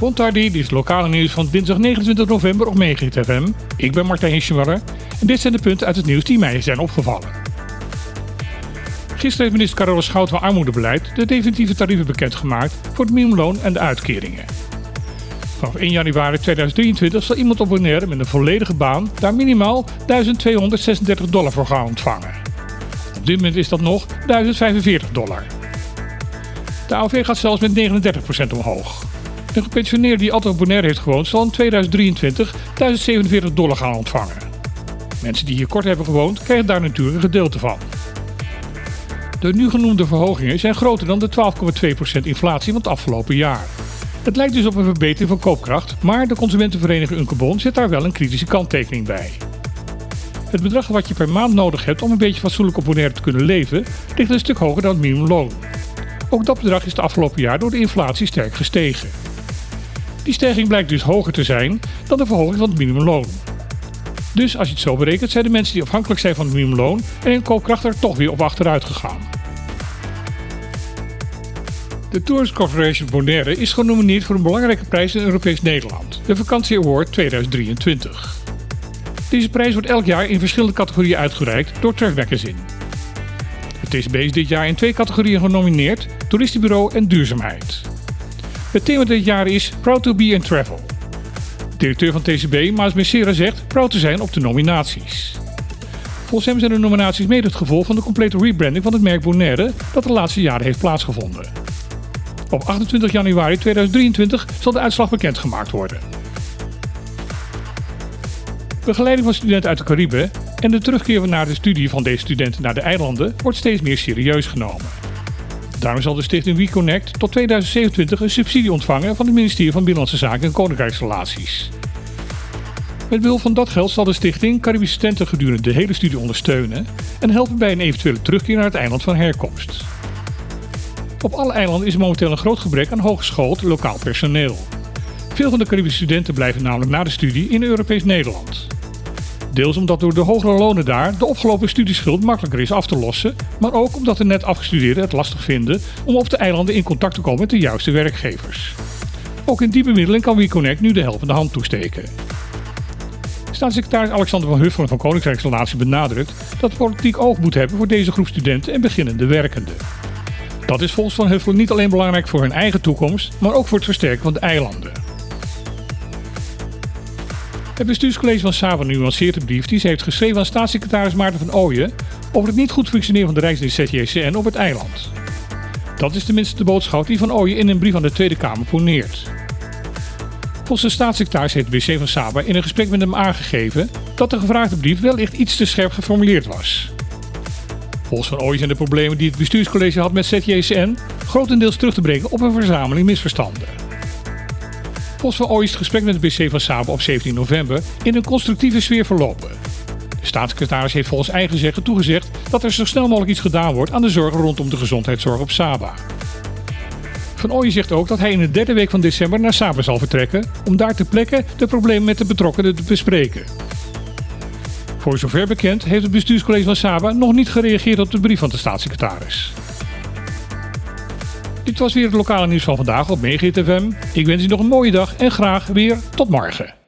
Bontardi, dit is lokale nieuws van dinsdag 29 november op Megahit FM. Ik ben Martijn Hischenwaller en dit zijn de punten uit het nieuws die mij zijn opgevallen. Gisteren heeft minister Carola Schout van Armoedebeleid de definitieve tarieven bekendgemaakt voor het minimumloon en de uitkeringen. Vanaf 1 januari 2023 zal iemand op Bonaire met een volledige baan daar minimaal 1236 dollar voor gaan ontvangen. Op dit moment is dat nog 1045 dollar. De AOV gaat zelfs met 39% omhoog. Een gepensioneerde die altijd op Bonaire heeft gewoond zal in 2023 1047 dollar gaan ontvangen. Mensen die hier kort hebben gewoond krijgen daar natuurlijk een gedeelte van. De nu genoemde verhogingen zijn groter dan de 12,2% inflatie van het afgelopen jaar. Het lijkt dus op een verbetering van koopkracht, maar de consumentenvereniging Unkebon zet daar wel een kritische kanttekening bij. Het bedrag wat je per maand nodig hebt om een beetje fatsoenlijk op Bonaire te kunnen leven, ligt een stuk hoger dan het minimumloon. Ook dat bedrag is het afgelopen jaar door de inflatie sterk gestegen. Die stijging blijkt dus hoger te zijn dan de verhoging van het minimumloon. Dus als je het zo berekent, zijn de mensen die afhankelijk zijn van het minimumloon en hun koopkracht er toch weer op achteruit gegaan. De Tourist Corporation Bonaire is genomineerd voor een belangrijke prijs in Europees Nederland, de Vakantie Award 2023. Deze prijs wordt elk jaar in verschillende categorieën uitgereikt door Trek Magazine. TCB is dit jaar in twee categorieën genomineerd: toeristenbureau en duurzaamheid. Het thema dit jaar is Proud to be in Travel. Directeur van TCB, Maas Messera, zegt proud te zijn op de nominaties. Volgens hem zijn de nominaties mede het gevolg van de complete rebranding van het merk Bonaire dat de laatste jaren heeft plaatsgevonden. Op 28 januari 2023 zal de uitslag bekendgemaakt worden. Begeleiding van studenten uit de Cariben en de terugkeer naar de studie van deze studenten naar de eilanden wordt steeds meer serieus genomen. Daarom zal de stichting WeConnect tot 2027 een subsidie ontvangen van het ministerie van Binnenlandse Zaken en Koninkrijksrelaties. Met behulp van dat geld zal de stichting Caribische studenten gedurende de hele studie ondersteunen en helpen bij een eventuele terugkeer naar het eiland van herkomst. Op alle eilanden is momenteel een groot gebrek aan hooggeschoold lokaal personeel. Veel van de Caribische studenten blijven namelijk na de studie in Europees Nederland. Deels omdat door de hogere lonen daar de opgelopen studieschuld makkelijker is af te lossen, maar ook omdat de net afgestudeerden het lastig vinden om op de eilanden in contact te komen met de juiste werkgevers. Ook in die bemiddeling kan WeConnect nu de helpende hand toesteken. Staatssecretaris Alexander van Huffelen van Koninkrijksrelatie benadrukt dat de politiek oog moet hebben voor deze groep studenten en beginnende werkenden. Dat is volgens Van Huffelen niet alleen belangrijk voor hun eigen toekomst, maar ook voor het versterken van de eilanden. Het bestuurscollege van Saba nuanceert de brief die ze heeft geschreven aan staatssecretaris Maarten van Ooyen over het niet goed functioneren van de Rijksdienst ZJCN op het eiland. Dat is tenminste de boodschap die Van Ooyen in een brief aan de Tweede Kamer poneert. Volgens de staatssecretaris heeft de BC van Saba in een gesprek met hem aangegeven dat de gevraagde brief wellicht iets te scherp geformuleerd was. Volgens Van Ooyen zijn de problemen die het bestuurscollege had met ZJCN grotendeels terug te brengen op een verzameling misverstanden. Volgens Van het gesprek met de BC van Saba op 17 november in een constructieve sfeer verlopen. De staatssecretaris heeft volgens eigen zeggen toegezegd dat er zo snel mogelijk iets gedaan wordt aan de zorgen rondom de gezondheidszorg op Saba. Van Ooyen zegt ook dat hij in de derde week van december naar Saba zal vertrekken om daar ter plekke de problemen met de betrokkenen te bespreken. Voor zover bekend heeft het bestuurscollege van Saba nog niet gereageerd op de brief van de staatssecretaris. Dit was weer het lokale nieuws van vandaag op Megahit FM. Ik wens u nog een mooie dag en graag weer tot morgen.